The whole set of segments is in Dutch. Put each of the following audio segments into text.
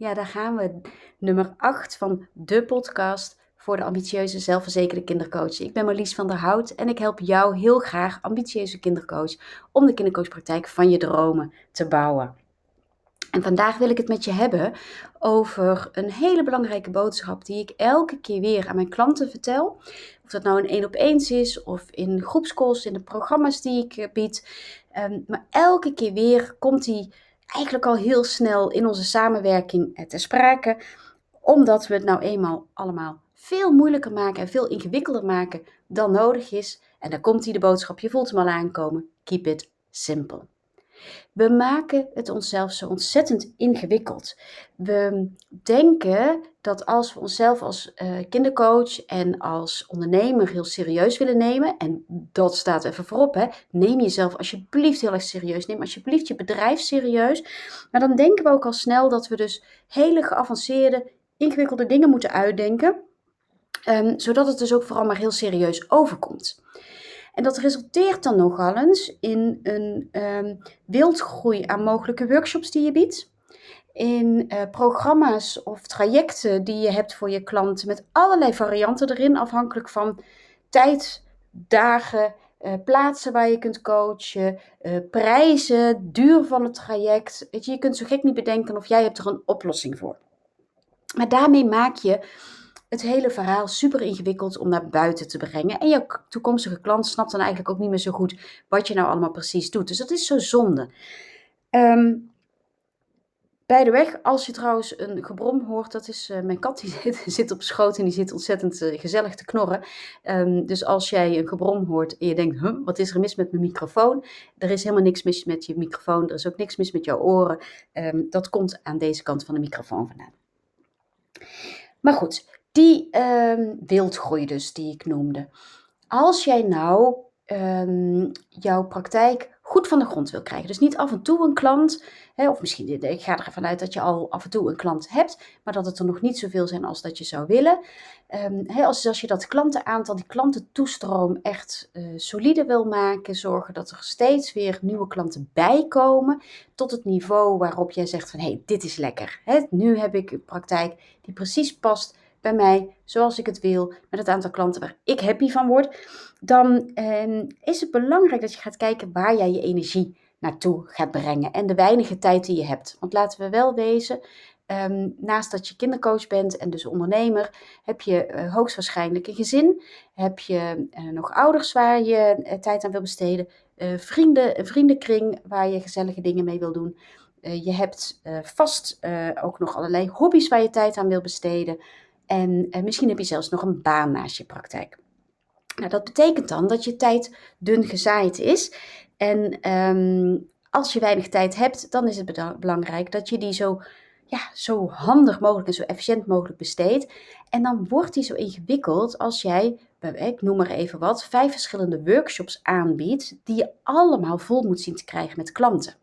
Ja, daar gaan we. Nummer 8 van de podcast voor de ambitieuze, zelfverzekerde kindercoach. Ik ben Marlies van der Hout en ik help jou heel graag, ambitieuze kindercoach, om de kindercoachpraktijk van je dromen te bouwen. En vandaag wil ik het met je hebben over een hele belangrijke boodschap die ik elke keer weer aan mijn klanten vertel. Of dat nou een één op eens is of in groepscalls, in de programma's die ik eh, bied. Um, maar elke keer weer komt die eigenlijk al heel snel in onze samenwerking eh, te sprake. Omdat we het nou eenmaal allemaal veel moeilijker maken en veel ingewikkelder maken dan nodig is. En dan komt hij de boodschap, je voelt hem al aankomen. Keep it simple. We maken het onszelf zo ontzettend ingewikkeld. We denken dat als we onszelf als uh, kindercoach en als ondernemer heel serieus willen nemen, en dat staat even voorop, hè, neem jezelf alsjeblieft heel erg serieus, neem alsjeblieft je bedrijf serieus. Maar dan denken we ook al snel dat we dus hele geavanceerde, ingewikkelde dingen moeten uitdenken, um, zodat het dus ook vooral maar heel serieus overkomt. En dat resulteert dan nogal eens in een um, wildgroei aan mogelijke workshops die je biedt. In uh, programma's of trajecten die je hebt voor je klanten met allerlei varianten erin, afhankelijk van tijd, dagen, uh, plaatsen waar je kunt coachen, uh, prijzen, duur van het traject. Je kunt zo gek niet bedenken of jij hebt er een oplossing voor. Maar daarmee maak je het hele verhaal super ingewikkeld om naar buiten te brengen. En jouw toekomstige klant snapt dan eigenlijk ook niet meer zo goed wat je nou allemaal precies doet. Dus dat is zo zonde. Um, bij de weg, als je trouwens een gebrom hoort, dat is uh, mijn kat, die zit, zit, op schoot en die zit ontzettend uh, gezellig te knorren. Um, dus als jij een gebrom hoort en je denkt, wat is er mis met mijn microfoon? Er is helemaal niks mis met je microfoon, er is ook niks mis met jouw oren. Um, dat komt aan deze kant van de microfoon vandaan. Maar goed, die um, wildgroei dus, die ik noemde. Als jij nou um, jouw praktijk goed van de grond wil krijgen. Dus niet af en toe een klant, hè, of misschien, ik ga ervan uit dat je al af en toe een klant hebt, maar dat het er nog niet zoveel zijn als dat je zou willen. Um, hè, als, als je dat klantenaantal, die klantentoestroom echt uh, solide wil maken, zorgen dat er steeds weer nieuwe klanten bijkomen, tot het niveau waarop jij zegt van, hé, hey, dit is lekker. Hè, nu heb ik een praktijk die precies past bij mij zoals ik het wil, met het aantal klanten waar ik happy van word, dan eh, is het belangrijk dat je gaat kijken waar jij je energie naartoe gaat brengen en de weinige tijd die je hebt. Want laten we wel wezen, um, naast dat je kindercoach bent en dus ondernemer, heb je uh, hoogstwaarschijnlijk een gezin, heb je uh, nog ouders waar je uh, tijd aan wil besteden, vrienden, een vriendenkring waar je gezellige dingen mee wil doen. je hebt vast ook nog allerlei hobby's waar je tijd aan wil besteden. En uh, misschien heb je zelfs nog een baan naast je praktijk. Nou, dat betekent dan dat je tijd dun gezaaid is. En um, als je weinig tijd hebt, dan is het belangrijk dat je die zo, ja, zo handig mogelijk en zo efficiënt mogelijk besteedt. En dan wordt die zo ingewikkeld als jij, ik noem maar even wat, vijf verschillende workshops aanbiedt, die je allemaal vol moet zien te krijgen met klanten.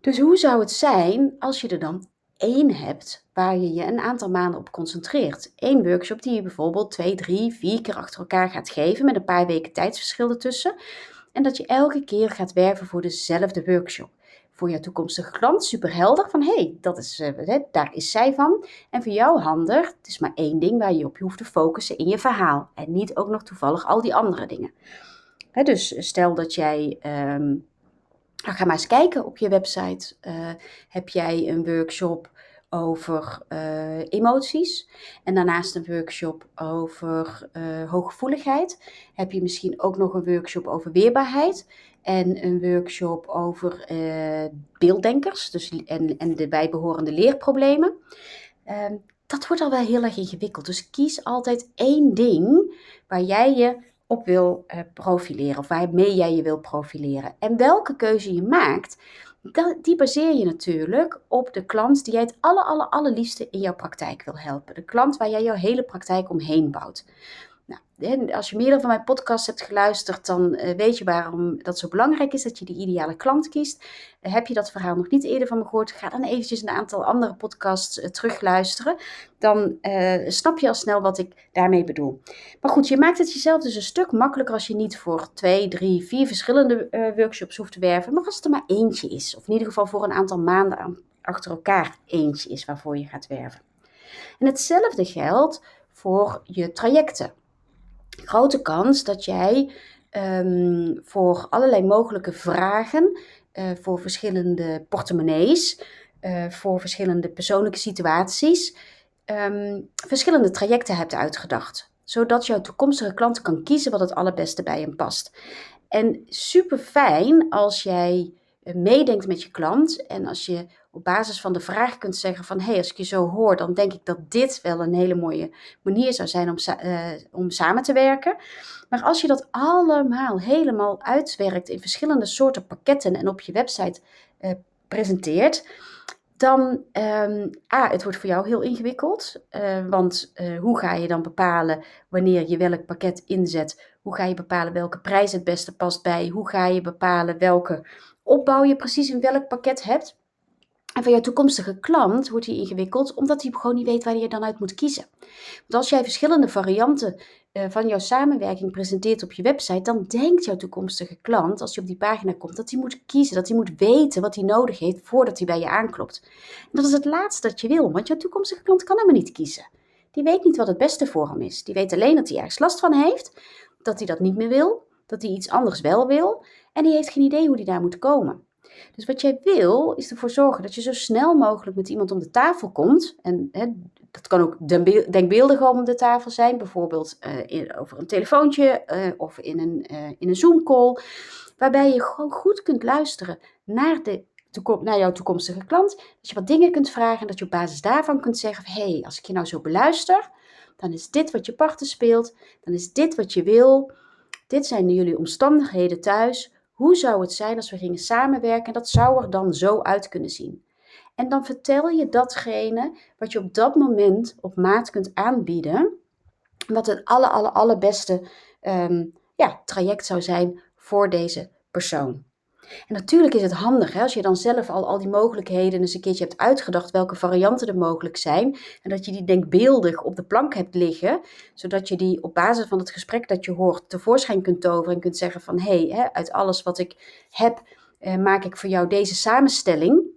Dus hoe zou het zijn als je er dan één hebt waar je je een aantal maanden op concentreert. Eén workshop die je bijvoorbeeld twee, drie, vier keer achter elkaar gaat geven met een paar weken tijdsverschil ertussen. En dat je elke keer gaat werven voor dezelfde workshop. Voor je toekomstige klant super helder van hé, hey, dat is, uh, daar is zij van. En voor jou handig, het is maar één ding waar je op je hoeft te focussen in je verhaal. En niet ook nog toevallig al die andere dingen. dus stel dat jij um, nou, ga maar eens kijken op je website. Uh, heb jij een workshop over uh, emoties en daarnaast een workshop over uh, hooggevoeligheid. Heb je misschien ook nog een workshop over weerbaarheid en een workshop over beelddenkers dus, en, en de bijbehorende leerproblemen. Ehm, dat wordt al wel heel erg ingewikkeld. Dus kies altijd één ding waar jij je op wil uh, profileren of waarmee jij je wil profileren. En welke keuze je maakt, die baseer je natuurlijk op de klant die jij het aller, aller, allerliefste in jouw praktijk wil helpen. De klant waar jij jouw hele praktijk omheen bouwt. Nou, als je meerdere van mijn podcasts hebt geluisterd, dan uh, weet je waarom dat zo belangrijk is dat je die ideale klant kiest. Uh, heb je dat verhaal nog niet eerder van me gehoord, ga dan eventjes een aantal andere podcasts uh, terugluisteren. Dan snap je al snel wat ik daarmee bedoel. Maar goed, je maakt het jezelf dus een stuk makkelijker als je niet voor twee, drie, vier verschillende workshops hoeft te werven. Maar als het er maar eentje is, of in ieder geval voor een aantal maanden achter elkaar eentje is waarvoor je gaat werven. En hetzelfde geldt voor je trajecten. Grote kans dat jij um, voor allerlei mogelijke vragen, uh, voor verschillende portemonnees, uh, voor verschillende persoonlijke situaties, um, verschillende trajecten hebt uitgedacht. Zodat jouw toekomstige klant kan kiezen wat het allerbeste bij hem past. En super fijn als jij eh, meedenkt met je klant en als je op basis van de vraag kunt zeggen van hé, hey, als ik je zo hoor, dan denk ik dat dit wel een hele mooie manier zou zijn om, uh, om samen te werken. Maar als je dat allemaal helemaal uitwerkt in verschillende soorten pakketten en op je website uh, presenteert, dan, um, het wordt voor jou heel ingewikkeld. Uh, want hoe ga je dan bepalen wanneer je welk pakket inzet? Hoe ga je bepalen welke prijs het beste past bij? Hoe ga je bepalen welke opbouw je precies in welk pakket hebt? En voor jouw toekomstige klant wordt die ingewikkeld, omdat hij gewoon niet weet waar je dan uit moet kiezen. Want als jij verschillende varianten uh, van jouw samenwerking presenteert op je website, dan denkt jouw toekomstige klant, als hij op die pagina komt, dat hij moet kiezen, dat hij moet weten wat hij nodig heeft voordat hij bij je aanklopt. En dat is het laatste dat je wil, want jouw toekomstige klant kan helemaal niet kiezen. Die weet niet wat het beste voor hem is. Die weet alleen dat hij ergens last van heeft, dat hij dat niet meer wil, dat hij iets anders wel wil, en die heeft geen idee hoe hij daar moet komen. Dus wat jij wil, is ervoor zorgen dat je zo snel mogelijk met iemand om de tafel komt. En hè, dat kan ook denkbeeldig om de tafel zijn, bijvoorbeeld uh, over een telefoontje uh, of in een, uh, in een Zoom-call. Waarbij je gewoon goed kunt luisteren naar, de, naar jouw toekomstige klant. Dat je wat dingen kunt vragen en dat je op basis daarvan kunt zeggen: hé, hey, als ik je nou zo beluister, dan is dit wat je partner speelt, dan is dit wat je wil. Dit zijn jullie omstandigheden thuis. Hoe zou het zijn als we gingen samenwerken? Dat zou er dan zo uit kunnen zien. En dan vertel je datgene wat je op dat moment op maat kunt aanbieden. Wat het alle, alle, allerbeste um, ja, traject zou zijn voor deze persoon. En natuurlijk is het handig hè, als je dan zelf al, al die mogelijkheden eens een keertje hebt uitgedacht welke varianten er mogelijk zijn. En dat je die denkbeeldig op de plank hebt liggen, zodat je die op basis van het gesprek dat je hoort tevoorschijn kunt toveren en kunt zeggen van hé, hey, uit alles wat ik heb eh, maak ik voor jou deze samenstelling.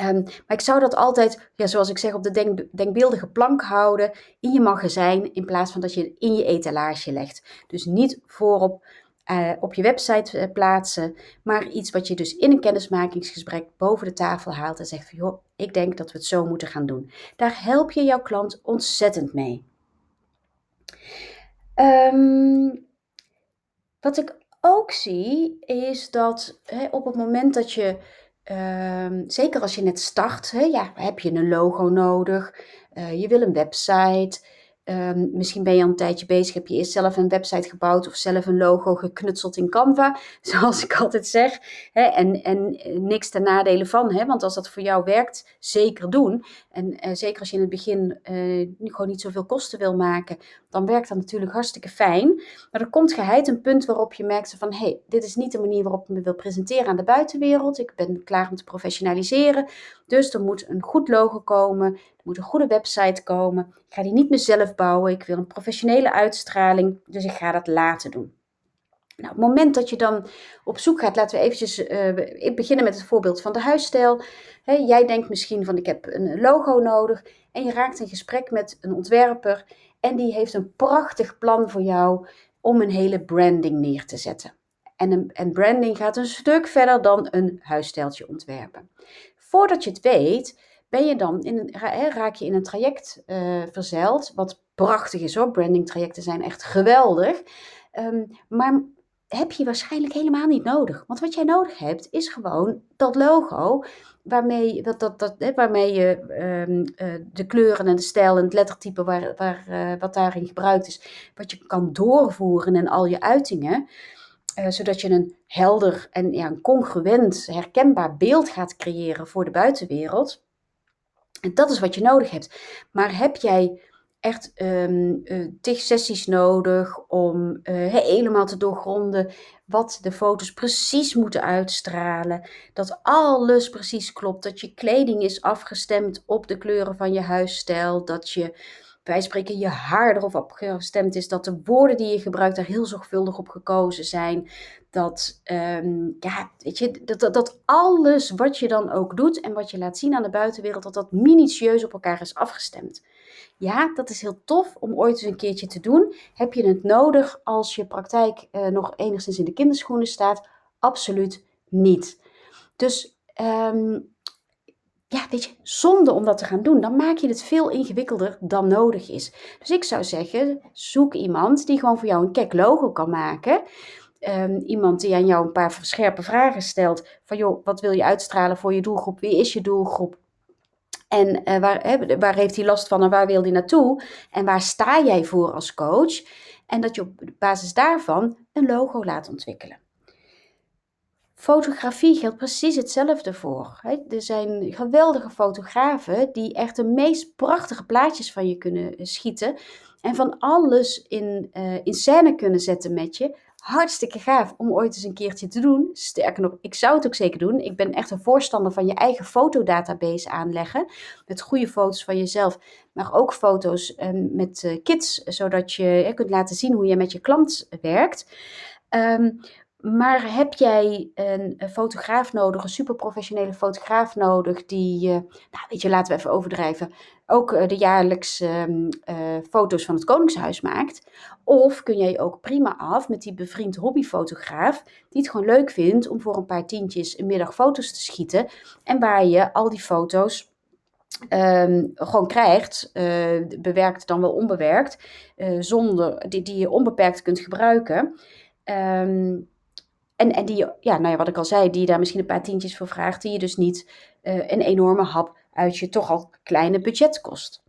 Um, maar ik zou dat altijd, ja, zoals ik zeg, op de denk, denkbeeldige plank houden in je magazijn, in plaats van dat je in je etalage legt. Dus niet voorop uh, op je website uh, plaatsen, maar iets wat je dus in een kennismakingsgesprek boven de tafel haalt en zegt van joh, ik denk dat we het zo moeten gaan doen. Daar help je jouw klant ontzettend mee. Um, wat ik ook zie is dat hè, op het moment dat je, um, zeker als je net start, hè, ja, heb je een logo nodig, uh, je wil een website. Um, misschien ben je al een tijdje bezig, heb je eerst zelf een website gebouwd of zelf een logo geknutseld in Canva, zoals ik altijd zeg. En, en niks ten nadele van, hè, want als dat voor jou werkt, zeker doen. En uh, zeker als je in het begin uh, gewoon niet zoveel kosten wil maken, dan werkt dat natuurlijk hartstikke fijn. Maar er komt geheid een punt waarop je merkt van, hé, hey, dit is niet de manier waarop ik me wil presenteren aan de buitenwereld. Ik ben klaar om te professionaliseren. Dus er moet een goed logo komen, er moet een goede website komen. Ik ga die niet meer zelf bouwen, ik wil een professionele uitstraling, dus ik ga dat laten doen. Nou, op het moment dat je dan op zoek gaat, laten we eventjes uh, beginnen met het voorbeeld van de huisstijl. jij denkt misschien van ik heb een logo nodig en je raakt in gesprek met een ontwerper en die heeft een prachtig plan voor jou om een hele branding neer te zetten. En, en branding gaat een stuk verder dan een huisstijltje ontwerpen. Voordat je het weet, ben je dan in een, raak je in een traject uh, verzeild, wat prachtig is hoor. Branding trajecten zijn echt geweldig. Um, maar heb je waarschijnlijk helemaal niet nodig. Want wat jij nodig hebt, is gewoon dat logo. Waarmee, dat, dat, dat, waarmee je um, uh, de kleuren en de stijl en het lettertype waar, waar, uh, wat daarin gebruikt is, wat je kan doorvoeren in al je uitingen. Zodat je een helder en ja, een congruent, herkenbaar beeld gaat creëren voor de buitenwereld. En dat is wat je nodig hebt. Maar heb jij echt um, tig sessies nodig om helemaal te doorgronden wat de foto's precies moeten uitstralen. Dat alles precies klopt. Dat je kleding is afgestemd op de kleuren van je huisstijl. Dat je wij spreken je haar erop afgestemd is. Dat de woorden die je gebruikt daar heel zorgvuldig op gekozen zijn. Dat, ehm, ja, weet je, dat, dat, alles wat je dan ook doet en wat je laat zien aan de buitenwereld, dat dat minutieus op elkaar is afgestemd. Ja, dat is heel tof om ooit eens een keertje te doen. Heb je het nodig als je praktijk uh, nog enigszins in de kinderschoenen staat? Absoluut niet. Dus um, ja, weet je, zonde om dat te gaan doen. Dan maak je het veel ingewikkelder dan nodig is. Dus ik zou zeggen, zoek iemand die gewoon voor jou een kek logo kan maken. Um, iemand die aan jou een paar scherpe vragen stelt. Van joh, wat wil je uitstralen voor je doelgroep? Wie is je doelgroep? En uh, waar, waar heeft hij last van en waar wil hij naartoe? En waar sta jij voor als coach? En dat je op basis daarvan een logo laat ontwikkelen. Fotografie geldt precies hetzelfde voor. Er zijn geweldige fotografen die echt de meest prachtige plaatjes van je kunnen eh, schieten. En van alles in, uh, in scène kunnen zetten met je. Hartstikke gaaf om ooit eens een keertje te doen. Sterker nog, ik zou het ook zeker doen. Ik ben echt een voorstander van je eigen fotodatabase aanleggen. Met goede foto's van jezelf, maar ook foto's um, met uh, kids. Zodat je kunt laten zien hoe je met je klant werkt. Um, maar heb jij een, fotograaf nodig, een superprofessionele fotograaf nodig, die, nou weet je, laten we even overdrijven, ook uh, de jaarlijks uh, foto's van het Koningshuis maakt? Of kun jij ook prima af met die bevriend hobbyfotograaf, die het gewoon leuk vindt om voor een paar tientjes een middag foto's te schieten en waar je al die foto's um, gewoon krijgt, bewerkt dan wel onbewerkt, zonder, die, die je onbeperkt kunt gebruiken. Um, en, en die, ja, nou ja, wat ik al zei, die daar misschien een paar tientjes voor vraagt, die je dus niet uh, een enorme hap uit je toch al kleine budget kost.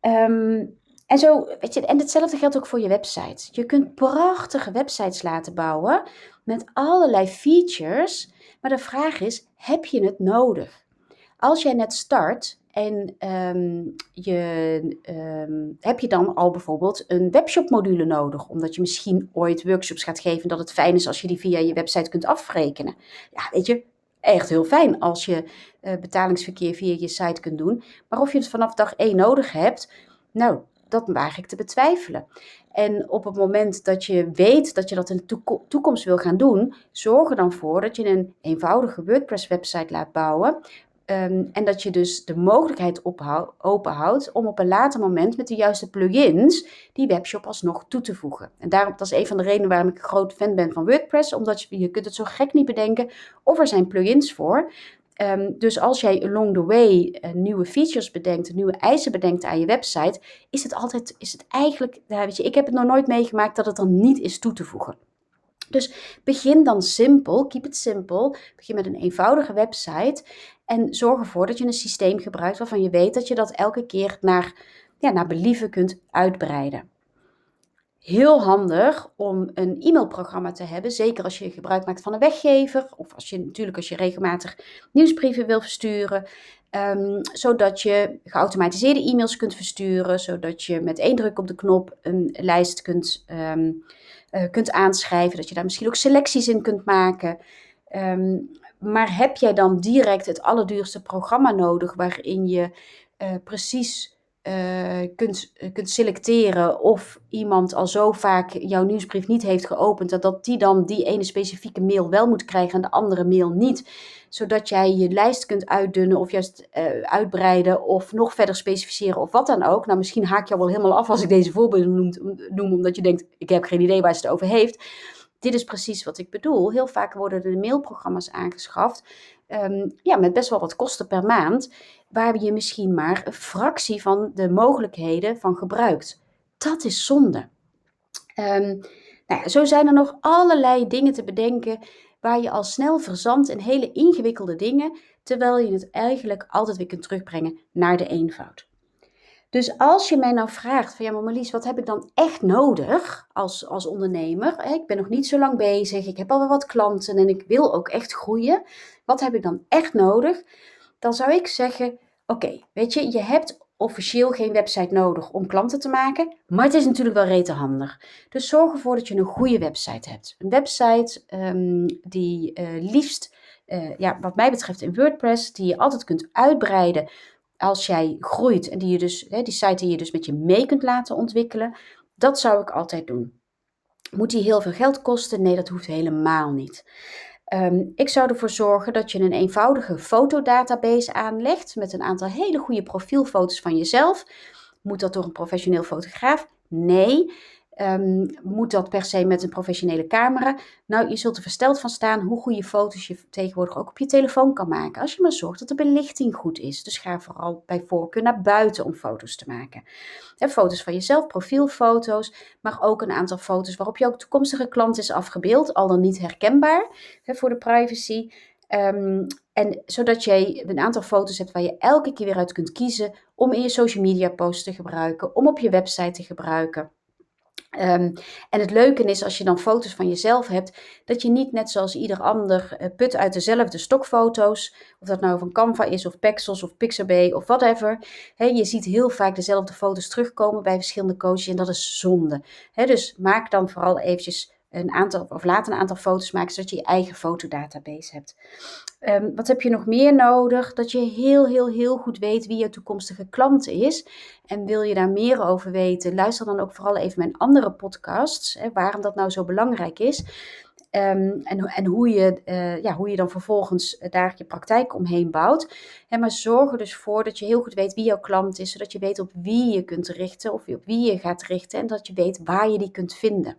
Um, en zo, weet je, en hetzelfde geldt ook voor je website. Je kunt prachtige websites laten bouwen met allerlei features, maar de vraag is, heb je het nodig? Als jij net start en um, je, um, heb je dan al bijvoorbeeld een webshop module nodig, omdat je misschien ooit workshops gaat geven, dat het fijn is als je die via je website kunt afrekenen. Ja, weet je, echt heel fijn als je uh, betalingsverkeer via je site kunt doen. Maar of je het vanaf dag 1 nodig hebt, nou, dat waag ik te betwijfelen. En op het moment dat je weet dat je dat in de toekomst wil gaan doen, zorg er dan voor dat je een eenvoudige WordPress website laat bouwen, Ehm, en dat je dus de mogelijkheid openhoudt om op een later moment met de juiste plugins die webshop alsnog toe te voegen. En daarom, dat is een van de redenen waarom ik een groot fan ben van WordPress, omdat je, kunt het zo gek niet bedenken of er zijn plugins voor. Um, dus als jij along the way uh, nieuwe features bedenkt, nieuwe eisen bedenkt aan je website, is het altijd, is het eigenlijk, weet je, ik heb het nog nooit meegemaakt dat het dan niet is toe te voegen. Dus begin dan simpel, keep it simple. Begin met een eenvoudige website en zorg ervoor dat je een systeem gebruikt waarvan je weet dat je dat elke keer naar, ja, naar believen kunt uitbreiden. Heel handig om een e-mailprogramma te hebben, zeker als je gebruik maakt van een weggever of als je natuurlijk als je regelmatig nieuwsbrieven wil versturen, um, zodat je geautomatiseerde e-mails kunt versturen, zodat je met één druk op de knop een lijst kunt, um, uh, kunt aanschrijven, dat je daar misschien ook selecties in kunt maken. Um, maar heb jij dan direct het allerduurste programma nodig waarin je uh, precies uh, kunt, kunt selecteren of iemand al zo vaak jouw nieuwsbrief niet heeft geopend, dat, dat die dan die ene specifieke mail wel moet krijgen en de andere mail niet? Zodat jij je lijst kunt uitdunnen of juist uitbreiden of nog verder specificeren of wat dan ook. Nou, misschien haak je al wel helemaal af als ik deze voorbeelden noem, noem omdat je denkt, ik heb geen idee waar ze het over heeft dit is precies wat ik bedoel. Heel vaak worden er mailprogramma's aangeschaft. Um, ja, met best wel wat kosten per maand. Waar je misschien maar een fractie van de mogelijkheden van gebruikt. Dat is zonde. Um, nou ja, zo zijn er nog allerlei dingen te bedenken waar je al snel verzandt in hele ingewikkelde dingen, terwijl je het eigenlijk altijd weer kunt terugbrengen naar de eenvoud. Dus als je mij nou vraagt van ja, maar Marlies, wat heb ik dan echt nodig als, als ondernemer? Ik ben nog niet zo lang bezig, ik heb al wel wat klanten en ik wil ook echt groeien. Wat heb ik dan echt nodig? Dan zou ik zeggen, oké, weet je, je hebt officieel geen website nodig om klanten te maken, maar het is natuurlijk wel rete handig. Dus zorg ervoor dat je een goede website hebt. Een website um, die uh, liefst, uh, ja, wat mij betreft in WordPress, die je altijd kunt uitbreiden als jij groeit en die, je dus, hè, die site die je dus met je mee kunt laten ontwikkelen. Dat zou ik altijd doen. Moet die heel veel geld kosten? Nee, dat hoeft helemaal niet. Um, ik zou ervoor zorgen dat je een eenvoudige fotodatabase aanlegt met een aantal hele goede profielfoto's van jezelf. Moet dat door een professioneel fotograaf? Nee. Um, moet dat per se met een professionele camera? Nou, je zult er versteld van staan hoe goede foto's je tegenwoordig ook op je telefoon kan maken. Als je maar zorgt dat de belichting goed is. Dus ga vooral bij voorkeur naar buiten om foto's te maken. foto's van jezelf, profielfoto's, maar ook een aantal foto's waarop je ook toekomstige klant is afgebeeld, al dan niet herkenbaar voor de privacy. Um, en zodat jij een aantal foto's hebt waar je elke keer weer uit kunt kiezen om in je social media posts te gebruiken, om op je website te gebruiken. Um, en het leuke is als je dan foto's van jezelf hebt, dat je niet net zoals ieder ander uh, put uit dezelfde stokfoto's, of dat nou van Canva is, of Pexels, of Pixabay, of whatever. He, je ziet heel vaak dezelfde foto's terugkomen bij verschillende coaches en dat is zonde. Dus maak dan vooral eventjes een aantal, of laat een aantal foto's maken, zodat je je eigen fotodatabase hebt. Um, wat heb je nog meer nodig? Dat je heel, heel, heel goed weet wie je toekomstige klant is. En wil je daar meer over weten, luister dan ook vooral even mijn andere podcasts, hè, waarom dat nou zo belangrijk is. Um, en, en hoe, je, uh, ja, hoe je dan vervolgens daar je praktijk omheen bouwt. Maar zorg er dus voor dat je heel goed weet wie jouw klant is, zodat je weet op wie je kunt richten of op wie je gaat richten en dat je weet waar je die kunt vinden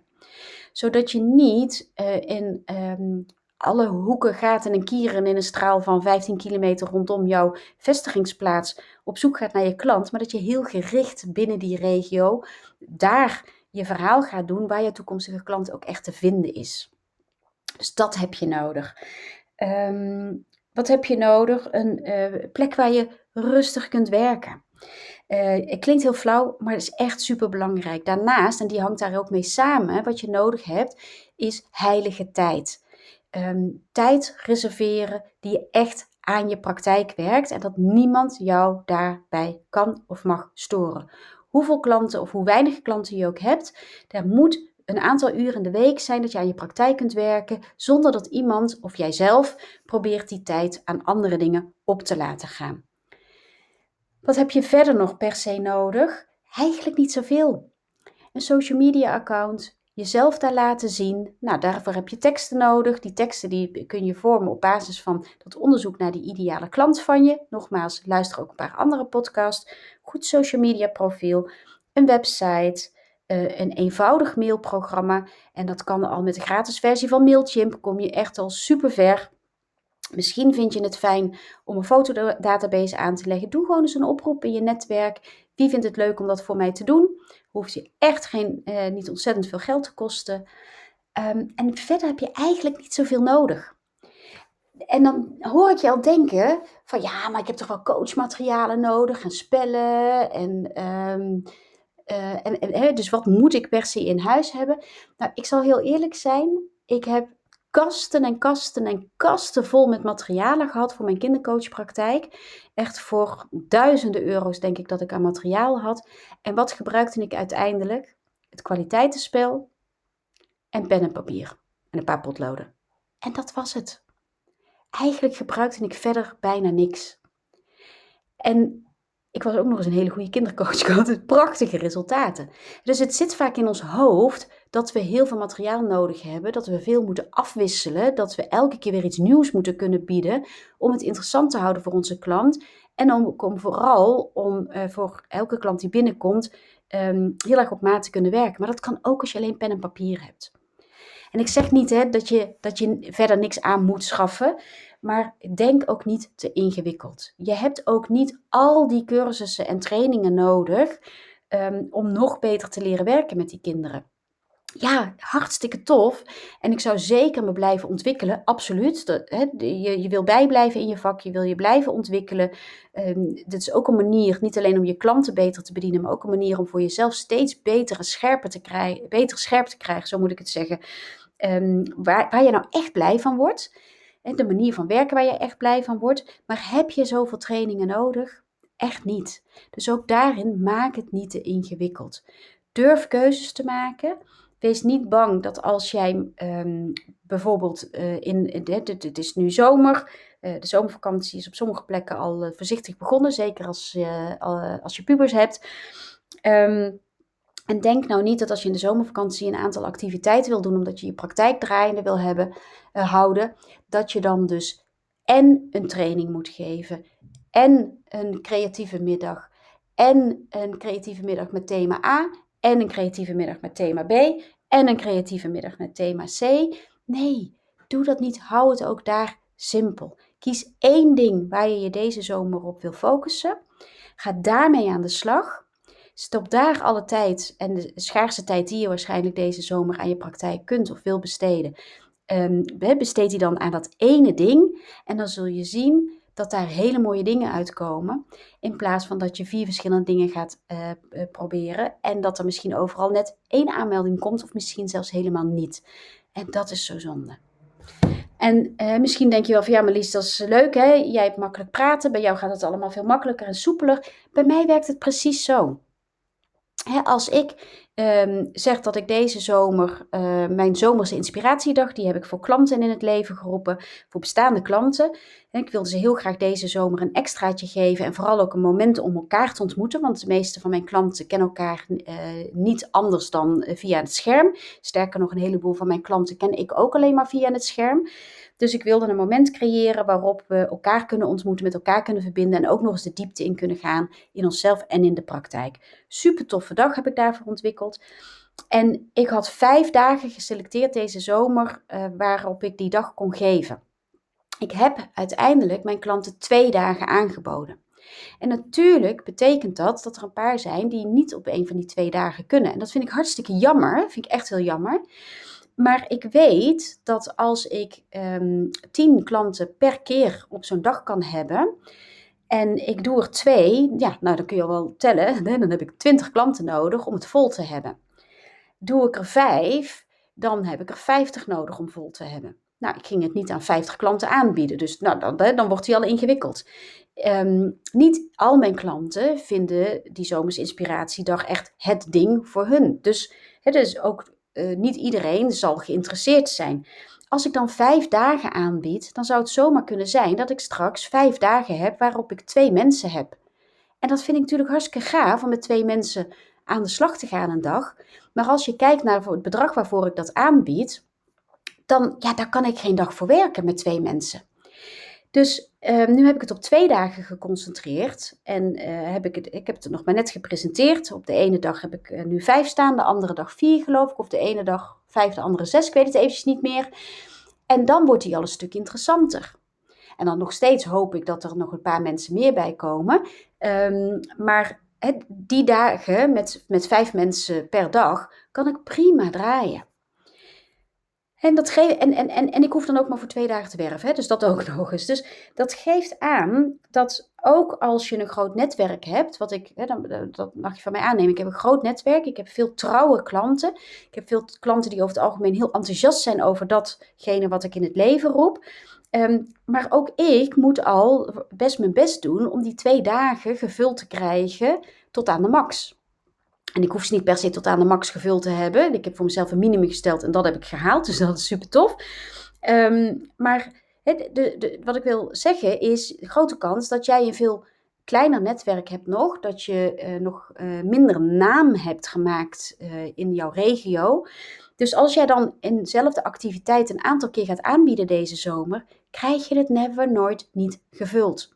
zodat je niet uh, in um, alle hoeken, gaten en kieren in een straal van 15 kilometer rondom jouw vestigingsplaats op zoek gaat naar je klant, maar dat je heel gericht binnen die regio daar je verhaal gaat doen waar je toekomstige klant ook echt te vinden is. Dus dat heb je nodig. Um, wat heb je nodig? Een uh, plek waar je rustig kunt werken. Uh, het klinkt heel flauw, maar het is echt super belangrijk. Daarnaast, en die hangt daar ook mee samen, wat je nodig hebt, is heilige tijd. Um, tijd reserveren die echt aan je praktijk werkt en dat niemand jou daarbij kan of mag storen. Hoeveel klanten of hoe weinig klanten je ook hebt, er moet een aantal uren in de week zijn dat je aan je praktijk kunt werken zonder dat iemand of jijzelf probeert die tijd aan andere dingen op te laten gaan. Wat heb je verder nog per se nodig? Eigenlijk niet zoveel. Een social media account, jezelf daar laten zien. Nou, daarvoor heb je teksten nodig. Die teksten die kun je vormen op basis van dat onderzoek naar die ideale klant van je. Nogmaals, luister ook een paar andere podcasts. Goed social media profiel, een website, uh, een eenvoudig mailprogramma. En dat kan al met de gratis versie van Mailchimp. Kom je echt al super ver. Misschien vind je het fijn om een fotodatabase aan te leggen. Doe gewoon eens een oproep in je netwerk. Wie vindt het leuk om dat voor mij te doen? Hoeft je echt geen, eh, niet ontzettend veel geld te kosten. Um, en verder heb je eigenlijk niet zoveel nodig. En dan hoor ik je al denken van ja, maar ik heb toch wel coachmaterialen nodig en spellen en, um, uh, en, en dus wat moet ik per se in huis hebben? Nou, ik zal heel eerlijk zijn, ik heb kasten en kasten en kasten vol met materialen gehad voor mijn kindercoachpraktijk. Echt voor duizenden euro's denk ik dat ik aan materiaal had. En wat gebruikte ik uiteindelijk? Het kwaliteitenspel en pen en papier en een paar potloden. En dat was het. Eigenlijk gebruikte ik verder bijna niks. En ik was ook nog eens een hele goede kindercoach. Ik had prachtige resultaten. Dus het zit vaak in ons hoofd dat we heel veel materiaal nodig hebben, dat we veel moeten afwisselen, dat we elke keer weer iets nieuws moeten kunnen bieden om het interessant te houden voor onze klant. En om, om vooral om uh, voor elke klant die binnenkomt um, heel erg op maat te kunnen werken. Maar dat kan ook als je alleen pen en papier hebt. En ik zeg niet hè, dat, je, dat je verder niks aan moet schaffen. Maar denk ook niet te ingewikkeld. Je hebt ook niet al die cursussen en trainingen nodig um, om nog beter te leren werken met die kinderen. Ja, hartstikke tof. En ik zou zeker me blijven ontwikkelen, absoluut. Hè, je, je wil bijblijven in je vak, je wil je blijven ontwikkelen. Um, dit is ook een manier, niet alleen om je klanten beter te bedienen, maar ook een manier om voor jezelf steeds beter en scherper te krijgen, beter scherp te krijgen, zo moet ik het zeggen. Um, waar, waar je nou echt blij van wordt de manier van werken waar je echt blij van wordt. Maar heb je zoveel trainingen nodig? Echt niet. Dus ook daarin maak het niet te ingewikkeld. Durf keuzes te maken. Wees niet bang dat als jij um, bijvoorbeeld uh, in, het is nu zomer, uh, de zomervakantie is op sommige plekken al voorzichtig begonnen, zeker als, als je pubers hebt. Um, en denk nou niet dat als je in de zomervakantie een aantal activiteiten wil doen, omdat je je praktijk draaiende wil hebben, houden, dat je dan dus en een training moet geven, en een creatieve middag, en een creatieve middag met thema A, en een creatieve middag met thema B, en een creatieve middag met thema C. Nee, doe dat niet. Hou het ook daar simpel. Kies één ding waar je je deze zomer op wil focussen. Ga daarmee aan de slag. Stop daar alle tijd en de schaarse tijd die je waarschijnlijk deze zomer aan je praktijk kunt of wil besteden. Um, besteed die dan aan dat ene ding. En dan zul je zien dat daar hele mooie dingen uitkomen. In plaats van dat je vier verschillende dingen gaat uh, proberen. En dat er misschien overal net één aanmelding komt, of misschien zelfs helemaal niet. En dat is zo zonde. En uh, misschien denk je wel van ja, Marlies, dat is leuk hè. Jij hebt makkelijk praten. Bij jou gaat het allemaal veel makkelijker en soepeler. Bij mij werkt het precies zo. Als ik um, zeg dat ik deze zomer uh, mijn zomerse inspiratiedag, die heb ik voor klanten in het leven geroepen, voor bestaande klanten. En ik wilde ze heel graag deze zomer een extraatje geven en vooral ook een moment om elkaar te ontmoeten, want de meeste van mijn klanten kennen elkaar uh, niet anders dan via het scherm. Sterker nog, een heleboel van mijn klanten ken ik ook alleen maar via het scherm. Dus ik wilde een moment creëren waarop we elkaar kunnen ontmoeten, met elkaar kunnen verbinden en ook nog eens de diepte in kunnen gaan in onszelf en in de praktijk. Super toffe dag heb ik daarvoor ontwikkeld. En ik had vijf dagen geselecteerd deze zomer uh, waarop ik die dag kon geven. Ik heb uiteindelijk mijn klanten twee dagen aangeboden. En natuurlijk betekent dat dat er een paar zijn die niet op een van die twee dagen kunnen. En dat vind ik hartstikke jammer. Vind ik echt heel jammer. Maar ik weet dat als ik um, tien klanten per keer op zo'n dag kan hebben. En ik doe er twee, ja, nou dan kun je wel tellen. Dan heb ik twintig klanten nodig om het vol te hebben. Doe ik er vijf, dan heb ik er vijftig nodig om vol te hebben. Nou, ik ging het niet aan 50 klanten aanbieden, dus nou, dan, dan wordt die al ingewikkeld. Um, niet al mijn klanten vinden die zomersinspiratiedag echt het ding voor hun. Dus het is ook uh, niet iedereen zal geïnteresseerd zijn. Als ik dan vijf dagen aanbied, dan zou het zomaar kunnen zijn dat ik straks vijf dagen heb waarop ik twee mensen heb. En dat vind ik natuurlijk hartstikke gaaf om met twee mensen aan de slag te gaan een dag. Maar als je kijkt naar het bedrag waarvoor ik dat aanbied, dan ja, daar kan ik geen dag voor werken met twee mensen. Dus ehm, nu heb ik het op twee dagen geconcentreerd. En uh, heb ik, het, ik heb het nog maar net gepresenteerd. Op de ene dag heb ik uh, nu vijf staan, de andere dag vier geloof ik. Of de ene dag vijf, de andere zes. Ik weet het eventjes niet meer. En dan wordt die al een stuk interessanter. En dan nog steeds hoop ik dat er nog een paar mensen meer bij komen. Um, maar die dagen met, met vijf mensen per dag kan ik prima draaien. En, dat geeft, en, en, en, en ik hoef dan ook maar voor twee dagen te werven, hè? dus dat ook nog eens. Dus dat geeft aan dat ook als je een groot netwerk hebt, wat ik, hè, dan, dat mag je van mij aannemen. Ik heb een groot netwerk, ik heb veel trouwe klanten. Ik heb veel klanten die over het algemeen heel enthousiast zijn over datgene wat ik in het leven roep. Um, maar ook ik moet al best mijn best doen om die twee dagen gevuld te krijgen tot aan de max. En ik hoef ze niet per se tot aan de max gevuld te hebben. Ik heb voor mezelf een minimum gesteld en dat heb ik gehaald. Dus dat is super tof. Um, maar de, de, wat ik wil zeggen is, grote kans dat jij een veel kleiner netwerk hebt nog. Dat je uh, nog uh, minder naam hebt gemaakt uh, in jouw regio. Dus als jij dan in dezelfde activiteit een aantal keer gaat aanbieden deze zomer, krijg je het never nooit niet gevuld.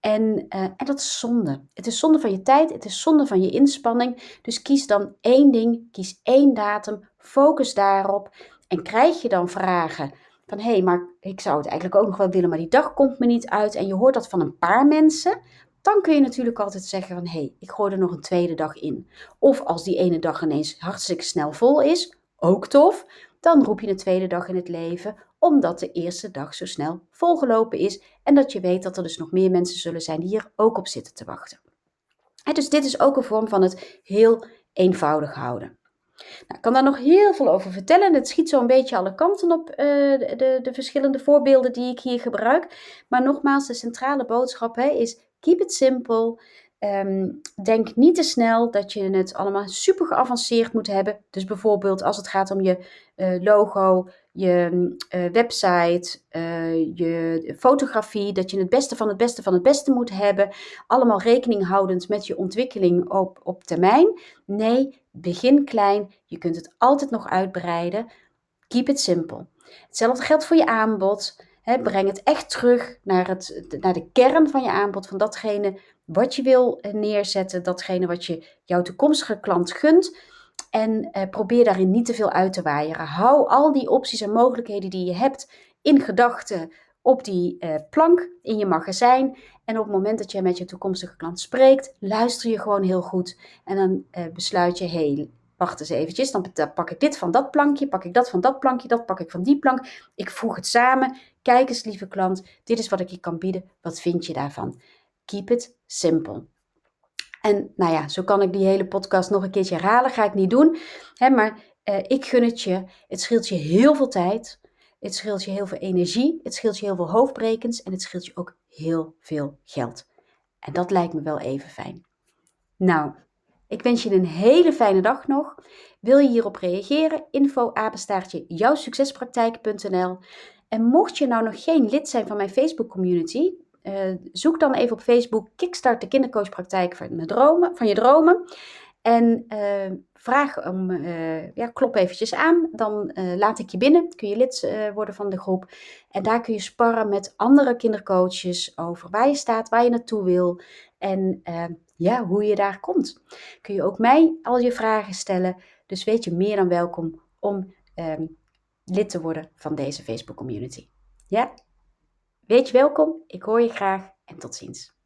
En, uh, en dat is zonde. Het is zonde van je tijd, het is zonde van je inspanning. Dus kies dan één ding, kies één datum, focus daarop. En krijg je dan vragen van hé, hey, maar ik zou het eigenlijk ook nog wel willen, maar die dag komt me niet uit. En je hoort dat van een paar mensen. Dan kun je natuurlijk altijd zeggen van hé, hey, ik gooi er nog een tweede dag in. Of als die ene dag ineens hartstikke snel vol is, ook tof. Dan roep je een tweede dag in het leven omdat de eerste dag zo snel volgelopen is en dat je weet dat er dus nog meer mensen zullen zijn die hier ook op zitten te wachten. dus dit is ook een vorm van het heel eenvoudig houden. Nou, ik kan daar nog heel veel over vertellen. Het schiet zo een beetje alle kanten op, de, de, de, verschillende voorbeelden die ik hier gebruik. Maar nogmaals, de centrale boodschap hè, is keep it simple. Um, denk niet te snel dat je het allemaal super geavanceerd moet hebben. Dus bijvoorbeeld als het gaat om je uh, logo, je uh, website, uh, je fotografie, dat je het beste van het beste van het beste moet hebben. Allemaal rekening houdend met je ontwikkeling op, op termijn. Nee, begin klein. Je kunt het altijd nog uitbreiden. Keep it simple. Hetzelfde geldt voor je aanbod. He, breng het echt terug naar, het, naar de kern van je aanbod, van datgene wat je wil neerzetten, datgene wat je jouw toekomstige klant gunt. En eh, probeer daarin niet te veel uit te waaieren. Hou al die opties en mogelijkheden die je hebt in gedachten op die eh, plank in je magazijn. En op het moment dat je met je toekomstige klant spreekt, luister je gewoon heel goed. En dan eh, besluit je, hey, wacht eens eventjes, dan pak ik dit van dat plankje, pak ik dat van dat plankje, dat pak ik van die plank. Ik voeg het samen. Kijk eens, lieve klant, dit is wat ik je kan bieden. Wat vind je daarvan? Keep it simple. En nou ja, zo kan ik die hele podcast nog een keertje herhalen. Ga ik niet doen. Hè, maar uh, ik gun het je. Het scheelt je heel veel tijd. Het scheelt je heel veel energie. Het scheelt je heel veel hoofdbrekens. En het scheelt je ook heel veel geld. En dat lijkt me wel even fijn. Nou, ik wens je een hele fijne dag nog. Wil je hierop reageren? Info apenstaartje jouwsuccespraktijk.nl En mocht je nou nog geen lid zijn van mijn Facebook community, uh, zoek dan even op Facebook Kickstart de kindercoachpraktijk van, dromen, van je dromen. En uh, vraag om, uh, ja, klop eventjes aan, dan laat ik je binnen. Kun je lid worden van de groep. En daar kun je sparren met andere kindercoaches over waar je staat, waar je naartoe wil. En ja, hoe je daar komt. Kun je ook mij al je vragen stellen. Dus weet je meer dan welkom om ehm, lid te worden van deze Facebook community. Ja? Wees welkom, ik hoor je graag en tot ziens.